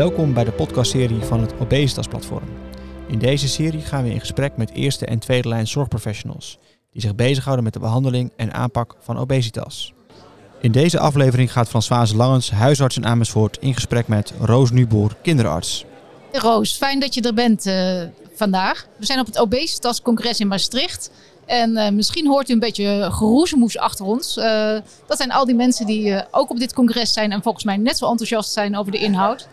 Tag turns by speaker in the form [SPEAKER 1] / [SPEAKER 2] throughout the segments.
[SPEAKER 1] Welkom bij de podcastserie van het Obesitas Platform. In deze serie gaan we in gesprek met eerste en tweede lijn zorgprofessionals die zich bezighouden met de behandeling en aanpak van obesitas. In deze aflevering gaat Françoise Langens, huisarts in Amersfoort, in gesprek met Roos Nuboer, kinderarts.
[SPEAKER 2] Roos, fijn dat je er bent uh, vandaag. We zijn op het Obesitas-congres in Maastricht. En uh, misschien hoort u een beetje geroezemoes achter ons. Uh, dat zijn al die mensen die ook op dit congres zijn en volgens mij net zo enthousiast zijn over de inhoud.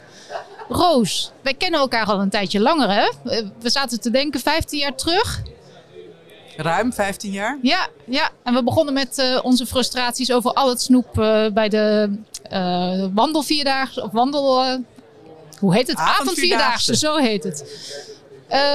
[SPEAKER 2] Roos, wij kennen elkaar al een tijdje langer, hè? We zaten te denken 15 jaar terug.
[SPEAKER 3] Ruim 15 jaar?
[SPEAKER 2] Ja, ja. en we begonnen met onze frustraties over al het snoep bij de wandelvierdaagse of wandel. hoe heet het? Avondvierdaagse, zo heet het.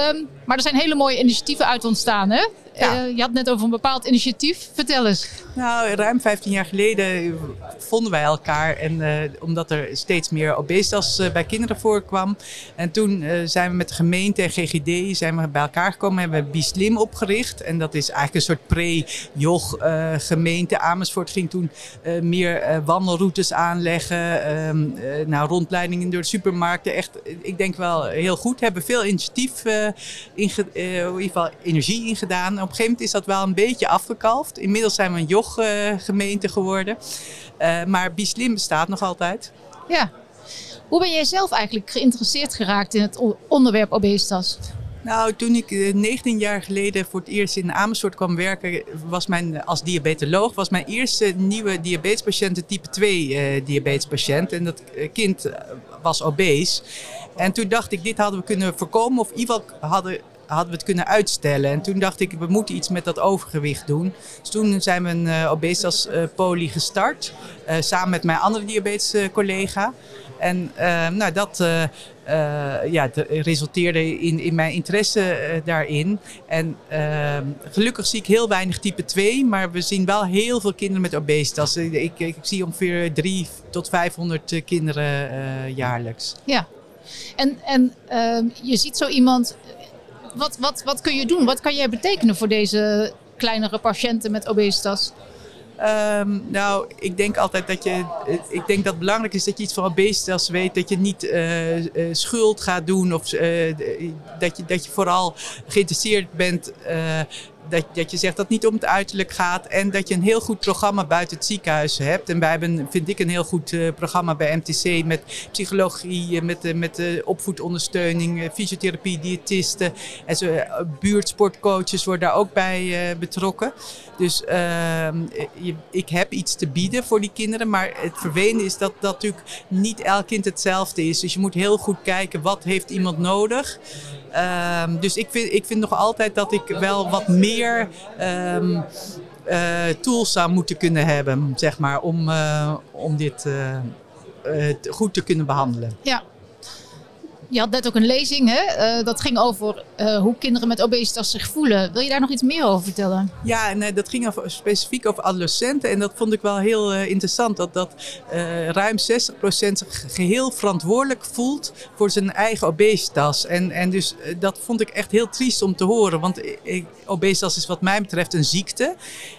[SPEAKER 2] Um, maar er zijn hele mooie initiatieven uit ontstaan, hè? Ja. Uh, je had net over een bepaald initiatief. Vertel eens.
[SPEAKER 3] Nou, ruim 15 jaar geleden vonden wij elkaar. En uh, omdat er steeds meer obesitas uh, bij kinderen voorkwam. En toen zijn we met de gemeente en GGD zijn we bij elkaar gekomen. Hebben we Bislim opgericht. En dat is eigenlijk een soort pre-jog gemeente. Amersfoort ging toen meer wandelroutes aanleggen. Ehm, nou, rondleidingen door de supermarkten. Echt, ik denk wel heel goed. Hebben veel initiatief, in, in ieder geval energie ingedaan een gegeven moment is dat wel een beetje afgekalfd. Inmiddels zijn we een jog-gemeente geworden. Uh, maar Bislim bestaat nog altijd.
[SPEAKER 2] Ja. Hoe ben jij zelf eigenlijk geïnteresseerd geraakt in het onderwerp obesitas?
[SPEAKER 3] Nou, toen ik 19 eh, jaar geleden voor het eerst in Amersfoort kwam werken, was mijn, als diabetoloog, was mijn eerste nieuwe diabetespatiënt een type 2 uh, diabetespatiënt. En dat kind was obese. En toen dacht ik, dit hadden we kunnen voorkomen. Of in ieder geval hadden hadden we het kunnen uitstellen. En toen dacht ik, we moeten iets met dat overgewicht doen. Dus toen zijn we een uh, obesitas uh, poli gestart. Uh, samen met mijn andere diabetes collega. En nou, dat ja, resulteerde in, in mijn interesse daarin. En gelukkig zie ik heel weinig type 2. Maar we zien wel heel veel kinderen met obesitas. Ik, ik, zie ongeveer 3 tot 500 kinderen jaarlijks.
[SPEAKER 2] Ja. En, en je ziet zo iemand wat, wat, wat kun je doen? Wat kan jij betekenen voor deze kleinere patiënten met obesitas?
[SPEAKER 3] Um, nou, ik denk altijd dat je. Ik denk dat het belangrijk is dat je iets van obesitas weet. Dat je niet uh, uh, schuld gaat doen. Of uh, dat, je, dat je vooral geïnteresseerd bent dat, dat je zegt dat het niet om het uiterlijk gaat. En dat je een heel goed programma buiten het ziekenhuis hebt. En wij hebben, vind ik, een heel goed uh, programma bij MTC met psychologie, met, uh, met opvoedondersteuning, fysiotherapie, diëtisten. En zo, buurtsportcoaches worden daar ook bij betrokken. Dus ehm, ik heb iets te bieden voor die kinderen. Maar het vervelende is dat, dat natuurlijk niet elk kind hetzelfde is. Dus je moet heel goed kijken wat heeft iemand nodig. Um, dus ik vind, ik vind nog altijd dat ik wel wat meer um, uh, tools zou moeten kunnen hebben, zeg maar, om, uh, om dit uh, goed te kunnen behandelen.
[SPEAKER 2] Ja, je had net ook een lezing, hè? Uh, dat ging over uh, hoe kinderen met obesitas zich voelen. Wil je daar nog iets meer over vertellen?
[SPEAKER 3] Ja, en dat ging over, specifiek over adolescenten. En dat vond ik wel heel interessant. Dat, dat ruim 60% zich geheel verantwoordelijk voelt voor zijn eigen obesitas. En, en dus dat vond ik echt heel triest om te horen. Want obesitas is wat mij betreft een ziekte.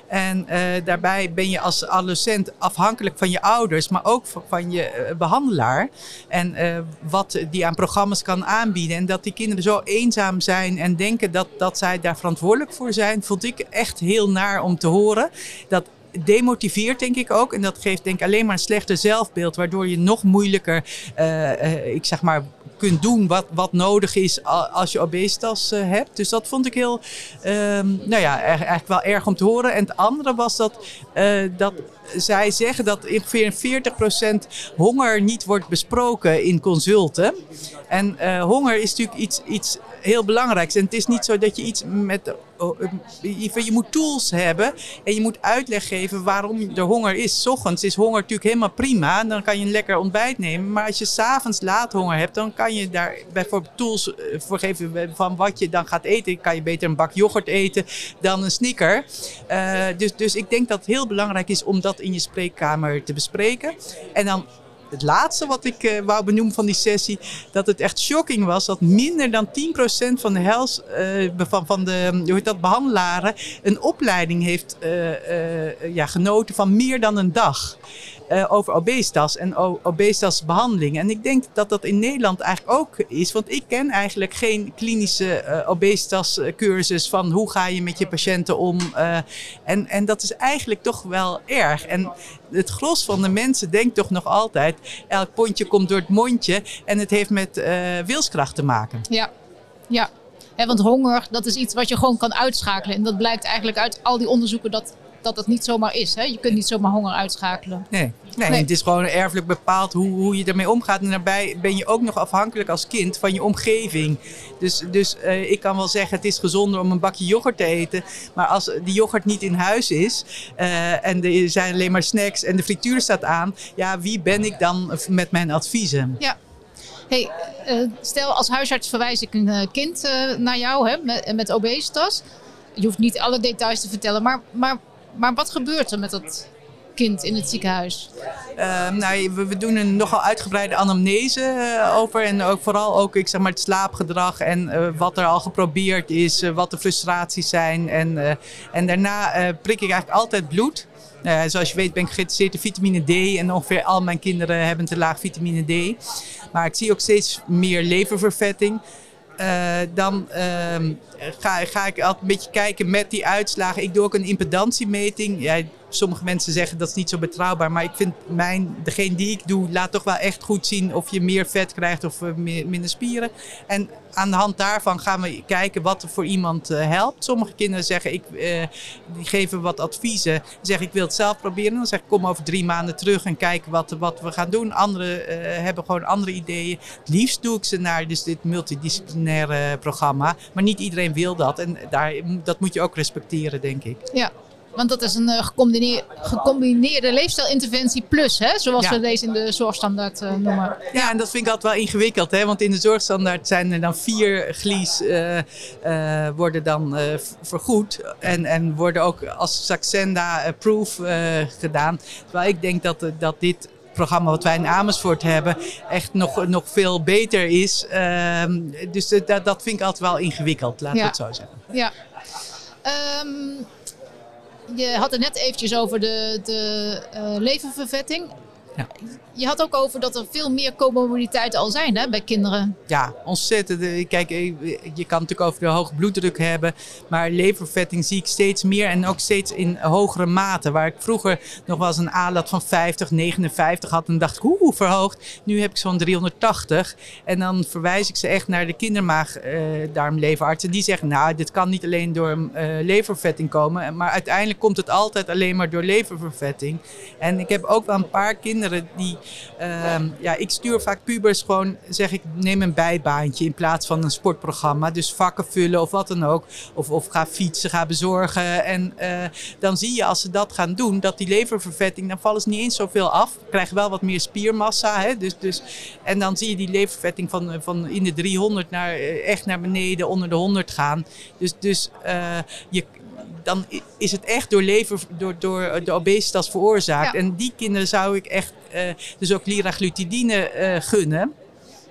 [SPEAKER 3] En daarbij ben je als adolescent afhankelijk van je ouders, maar ook van, je behandelaar. En wat die aan programma's kan aanbieden. En dat die kinderen zo eenzaam zijn en denken dat, dat zij daar verantwoordelijk voor zijn, vond ik echt heel naar om te horen. Dat demotiveert denk ik ook. En dat geeft denk ik alleen maar een slechter zelfbeeld. Waardoor je nog moeilijker, uh, uh, ik zeg maar, kunt doen wat, wat nodig is als je obesitas uh, hebt. Dus dat vond ik heel, um, nou ja, eigenlijk wel erg om te horen. En het andere was dat, dat zij zeggen dat ongeveer 40% honger niet wordt besproken in consulten. En honger is natuurlijk iets, iets heel belangrijks. En het is niet zo dat je iets met. Je moet tools hebben en je moet uitleg geven waarom er honger is. Ochtends is honger natuurlijk helemaal prima. Dan kan je een lekker ontbijt nemen. Maar als je s'avonds laat honger hebt, dan kan je daar bijvoorbeeld tools eh, voor geven van wat je dan gaat eten. Kan je beter een bak yoghurt eten dan een sneaker. Uh, dus, dus ik denk dat het heel belangrijk is om dat in je spreekkamer te bespreken. En dan het laatste wat ik uh, wou benoemen van die sessie, dat het echt shocking was dat minder dan 10% van de, health, uh, van, van de hoe heet dat, behandelaren een opleiding heeft uh, ja, genoten van meer dan een dag. Uh, over obesitas en obesitasbehandeling. En ik denk dat dat in Nederland eigenlijk ook is. Want ik ken eigenlijk geen klinische uh, obesitascursus van hoe ga je met je patiënten om. En, en dat is eigenlijk toch wel erg. En het gros van de mensen denkt toch nog altijd: elk pondje komt door het mondje. En het heeft met wilskracht te maken.
[SPEAKER 2] Ja. Ja, want honger, dat is iets wat je gewoon kan uitschakelen. En dat blijkt eigenlijk uit al die onderzoeken dat dat het niet zomaar is. Hè? Je kunt niet zomaar honger uitschakelen.
[SPEAKER 3] Nee, nee, het is gewoon erfelijk bepaald hoe, hoe je ermee omgaat. En daarbij ben je ook nog afhankelijk als kind van je omgeving. Dus, dus uh, ik kan wel zeggen, het is gezonder om een bakje yoghurt te eten. Maar als die yoghurt niet in huis is uh, en er zijn alleen maar snacks en de frituur staat aan. Ja, wie ben ik dan met mijn adviezen?
[SPEAKER 2] Ja, Hey, uh, stel als huisarts verwijs ik een kind naar jou hè, met, met obesitas. Je hoeft niet alle details te vertellen, maar, maar maar wat gebeurt er met dat kind in het ziekenhuis?
[SPEAKER 3] Uh, nou, we, doen een nogal uitgebreide anamnese uh, over. En ook vooral ook ik zeg maar, het slaapgedrag en uh, wat er al geprobeerd is, eh, wat de frustraties zijn. En, en daarna prik ik eigenlijk altijd bloed. zoals je weet ben ik geïnteresseerd in vitamine D. En ongeveer al mijn kinderen hebben te laag vitamine D. Maar ik zie ook steeds meer leververvetting. Uh, dan uh, ga, ga, ik altijd een beetje kijken met die uitslagen. Ik doe ook een impedantiemeting. Ja, sommige mensen zeggen dat is niet zo betrouwbaar. Maar ik vind mijn, degene die ik doe, laat toch wel echt goed zien of je meer vet krijgt of uh, meer, minder spieren. En aan de hand daarvan gaan we kijken wat er voor iemand uh, helpt. Sommige kinderen zeggen, ik, uh, die geven wat adviezen. Zeggen, ik wil het zelf proberen. Dan zeg ik, kom over drie maanden terug en kijk wat, wat we gaan doen. Anderen hebben gewoon andere ideeën. Het liefst doe ik ze naar dus dit multidisciplinaire programma. Maar niet iedereen wil dat. En daar, dat moet je ook respecteren, denk ik.
[SPEAKER 2] Ja, want dat is een uh, gecombineerde, gecombineerde leefstijlinterventie plus, hè? zoals we deze in de zorgstandaard uh, noemen.
[SPEAKER 3] Ja, en dat vind ik altijd wel ingewikkeld. Hè? Want in de zorgstandaard zijn er dan vier glies uh, worden dan vergoed. En, en worden ook als Saxenda-proof gedaan. Terwijl ik denk dat, dat dit programma wat wij in Amersfoort hebben echt nog, nog veel beter is. Ehm, dus dat, dat vind ik altijd wel ingewikkeld, laten we het zo zeggen.
[SPEAKER 2] Ja. Um, je had het net eventjes over de, de leververvetting. Ja. Je had ook over dat er veel meer comorbiditeiten al zijn hè, bij kinderen.
[SPEAKER 3] Ja, ontzettend. Kijk, eh, je kan natuurlijk over de hoge bloeddruk hebben. Maar levervetting zie ik steeds meer en ook steeds in hogere mate. Waar ik vroeger nog wel eens een ALAT van 50, 59 had. En dacht ik, oeh, verhoogd. Nu heb ik zo'n 380. En dan verwijs ik ze echt naar de kindermaagdarmleverarts. Uh, en die zeggen, nou, dit kan niet alleen door levervetting komen. Maar uiteindelijk komt het altijd alleen maar door leververvetting. En ik heb ook wel een paar kinderen die Ehm, ja, ik stuur vaak pubers gewoon, zeg ik, neem een bijbaantje in plaats van een sportprogramma. Dus vakken vullen of wat dan ook. Of, of ga fietsen, ga bezorgen. En uh, dan zie je als ze dat gaan doen, dat die leververvetting, dan vallen ze niet eens zoveel af. Krijgen wel wat meer spiermassa. Hè? Dus, dus, en dan zie je die leververvetting van, van in de 300 naar, eh, echt naar beneden, onder de 100 gaan. Dus, dus je, dan is het echt door, lever, door, door de obesitas veroorzaakt. En die kinderen zou ik echt uh, dus ook liraglutidine uh, gunnen.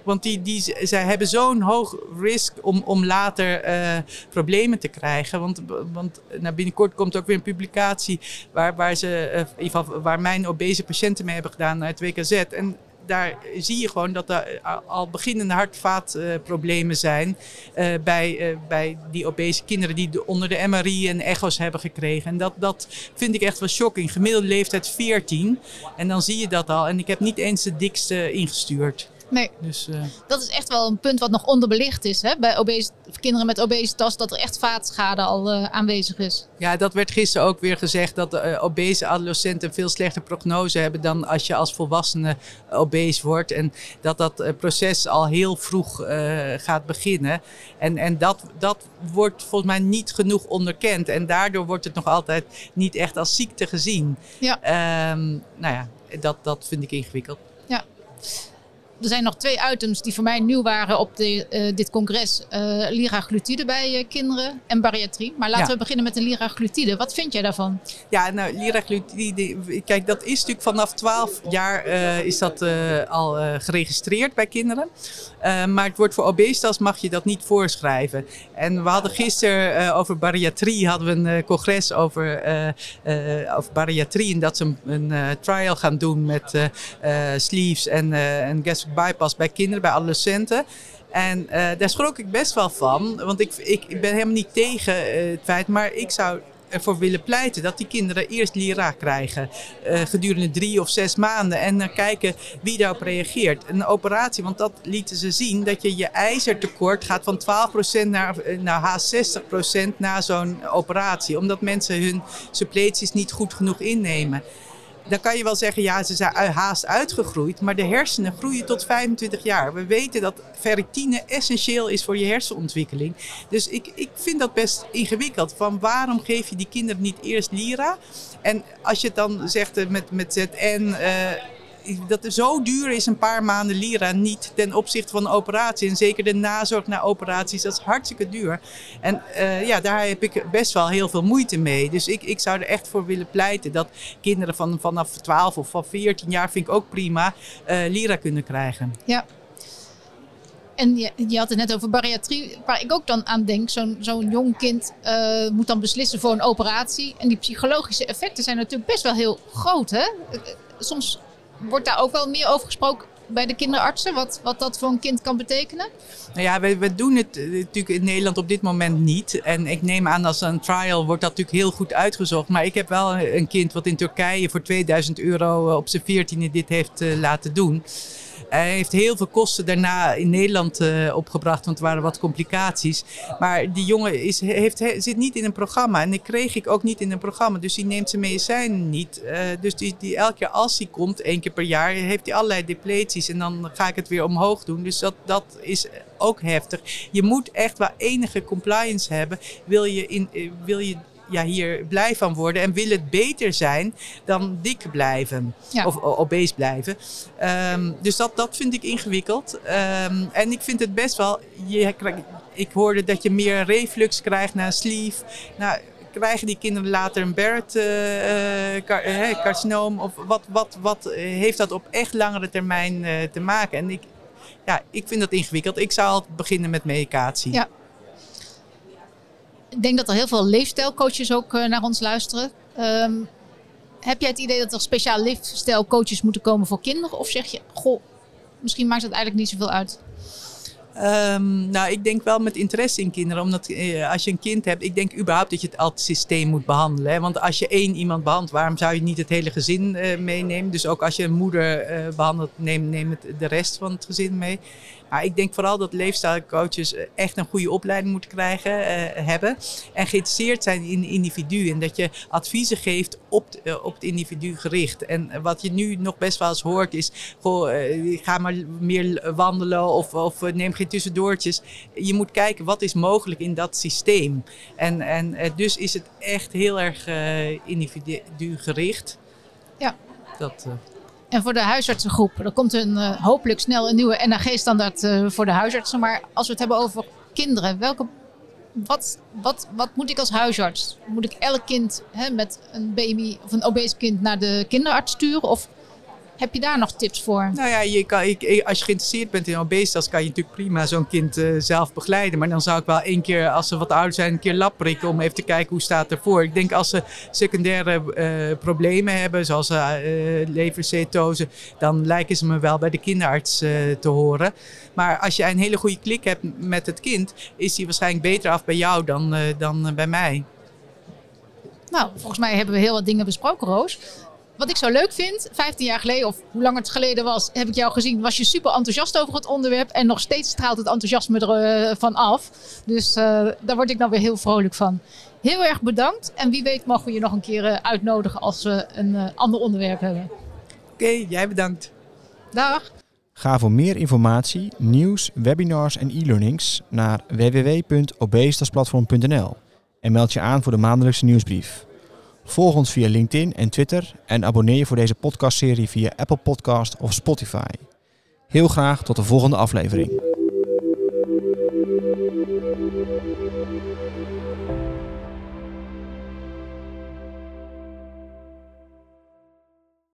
[SPEAKER 3] Want die, die, zij hebben zo'n hoog risk om, om later uh, problemen te krijgen. Want, want nou, binnenkort komt ook weer een publicatie waar, waar, ze, geval, waar mijn obese patiënten mee hebben gedaan uit WKZ. En daar zie je gewoon dat er al beginnende hartvaatproblemen zijn uh, bij, bij die obese kinderen die onder de MRI en echo's hebben gekregen. En dat, dat vind ik echt wel shocking. Gemiddelde leeftijd 14 en dan zie je dat al. En ik heb niet eens de dikste ingestuurd.
[SPEAKER 2] Nee. Dus, uh... Dat is echt wel een punt wat nog onderbelicht is hè? bij obese, kinderen met obesitas, dat er echt vaatschade al uh, aanwezig is.
[SPEAKER 3] Ja, dat werd gisteren ook weer gezegd dat uh, obese adolescenten veel slechter prognose hebben dan als je als volwassene obese wordt. En dat dat proces al heel vroeg gaat beginnen. En, en dat, dat wordt volgens mij niet genoeg onderkend. En daardoor wordt het nog altijd niet echt als ziekte gezien. Ja. Um, nou ja, dat, dat vind ik ingewikkeld.
[SPEAKER 2] Ja. Er zijn nog twee items die voor mij nieuw waren op de, uh, dit congres. Uh, liraglutide bij uh, kinderen en bariatrie. Maar laten ja. we beginnen met de liraglutide. Wat vind jij daarvan?
[SPEAKER 3] Ja, nou, liraglutide, kijk, dat is natuurlijk vanaf 12 jaar is dat al geregistreerd bij kinderen. maar het wordt voor obesitas mag je dat niet voorschrijven. En we hadden gisteren over bariatrie, hadden we een congres over, over bariatrie. En dat ze een, een trial gaan doen met sleeves en, en gastric bypass bij kinderen, bij adolescenten. En uh, daar schrok ik best wel van. Want ik, ik, ik ben helemaal niet tegen uh, het feit. Maar ik zou ervoor willen pleiten dat die kinderen eerst lira krijgen. Uh, gedurende drie of zes maanden. En dan kijken wie daarop reageert. Een operatie, want dat lieten ze zien. Dat je je ijzertekort gaat van 12% naar, naar haast 60% na zo'n operatie. Omdat mensen hun suppleties niet goed genoeg innemen dan kan je wel zeggen, ja, ze zijn haast uitgegroeid. Maar de hersenen groeien tot 25 jaar. We weten dat ferritine essentieel is voor je hersenontwikkeling. Dus ik, ik vind dat best ingewikkeld. Van waarom geef je die kinderen niet eerst lira? En als je het dan zegt eh, met, met ZN... Uh, dat het zo duur is een paar maanden lira niet ten opzichte van een operatie. En zeker de nazorg na operaties, dat is hartstikke duur. En uh, ja, daar heb ik best wel heel veel moeite mee. Dus ik, ik zou er echt voor willen pleiten dat kinderen van, vanaf 12 of van 14 jaar, vind ik ook prima, uh, lira kunnen krijgen.
[SPEAKER 2] Ja. En je, je, had het net over bariatrie, waar ik ook dan aan denk. Zo'n zo'n jong kind uh, moet dan beslissen voor een operatie. En die psychologische effecten zijn natuurlijk best wel heel groot. Hè? Soms wordt daar ook wel meer over gesproken bij de kinderartsen, wat, wat dat voor een kind kan betekenen?
[SPEAKER 3] Nou ja, we, we doen het eh, natuurlijk in Nederland op dit moment niet. En ik neem aan als een trial wordt dat natuurlijk heel goed uitgezocht. Maar ik heb wel een kind wat in Turkije voor 2000 euro eh, op zijn 14e dit heeft uh, laten doen. Hij heeft heel veel kosten daarna in Nederland uh, opgebracht, want er waren wat complicaties. Maar die jongen is, heeft, zit niet in een programma. En die kreeg ik ook niet in een programma. Dus die neemt zijn medicijnen niet. Uh, dus die, die, elke keer als hij komt, één keer per jaar, heeft hij allerlei depleties. En dan ga ik het weer omhoog doen. Dus dat, dat is ook heftig. Je moet echt wel enige compliance hebben. Wil je, in, eh, wil je ja, hier blij van worden en wil het beter zijn dan dik blijven of obese blijven. Um, dus dat, dat vind ik ingewikkeld. Um, en ik vind het best wel, je, ik hoorde dat je meer reflux krijgt na een sleeve. Nou, krijgen die kinderen later een Barrett-carcinoom? Uh, uh, of wat, wat, wat heeft dat op echt langere termijn uh, te maken? En ik, ja, ik vind dat ingewikkeld. Ik zou altijd beginnen met medicatie.
[SPEAKER 2] Ja, ik denk dat er heel veel leefstijlcoaches ook uh, naar ons luisteren. Um, heb jij het idee dat er speciaal leefstijlcoaches moeten komen voor kinderen? Of zeg je, goh, misschien maakt het eigenlijk niet zoveel uit?
[SPEAKER 3] Um, nou, ik denk wel met interesse in kinderen. Omdat eh, als je een kind hebt, ik denk überhaupt dat je het altijd systeem moet behandelen. Hè? Want als je één iemand behandelt, waarom zou je niet het hele gezin uh, meenemen? Dus ook als je een moeder behandelt, neem, neem het, de rest van het gezin mee. Maar ik denk vooral dat leefstijlcoaches eh, echt een goede opleiding moeten krijgen, uh, hebben. En geïnteresseerd zijn in individu. En dat je adviezen geeft op, uh, op het individu gericht. En wat je nu nog best wel eens hoort is, goh, uh, ga maar meer wandelen of, of neem geen tussendoortjes. Je moet kijken wat is mogelijk in dat systeem. En, en dus is het echt heel erg individu gericht.
[SPEAKER 2] Ja.
[SPEAKER 3] Dat,
[SPEAKER 2] en voor de huisartsengroep, er komt een, uh, hopelijk snel een nieuwe NAG-standaard uh, voor de huisartsen. Maar als we het hebben over kinderen, welke, wat, wat, wat moet ik als huisarts? Moet ik elk kind hè, met een baby of een obese kind naar de kinderarts sturen? Of heb je daar nog tips voor?
[SPEAKER 3] Nou ja, je kan, ik, als je geïnteresseerd bent in obesitas, kan je natuurlijk prima zo'n kind uh, zelf begeleiden. Maar dan zou ik wel één keer, als ze wat ouder zijn, een keer lab prikken om even te kijken hoe staat ervoor. Ik denk als ze secundaire uh, problemen hebben, zoals uh, levercetose, dan lijken ze me wel bij de kinderarts te horen. Maar als jij een hele goede klik hebt met het kind, is hij waarschijnlijk beter af bij jou dan, dan bij mij.
[SPEAKER 2] Nou, volgens mij hebben we heel wat dingen besproken, Roos wat ik zo leuk vind, 15 jaar geleden of hoe lang het geleden was, heb ik jou gezien, was je super enthousiast over het onderwerp. En nog steeds straalt het enthousiasme ervan uh, af. Dus uh, daar word ik dan weer heel vrolijk van. Heel erg bedankt. En wie weet mogen we je nog een keer uh, uitnodigen als we een uh, ander onderwerp hebben.
[SPEAKER 3] Oké, okay, jij bedankt.
[SPEAKER 2] Dag.
[SPEAKER 1] Ga voor meer informatie, nieuws, webinars en e-learnings naar www.obesitasplatform.nl en meld je aan voor de maandelijkse nieuwsbrief. Volg ons via LinkedIn en Twitter en abonneer je voor deze podcastserie via Apple Podcast of Spotify. Heel graag tot de volgende aflevering.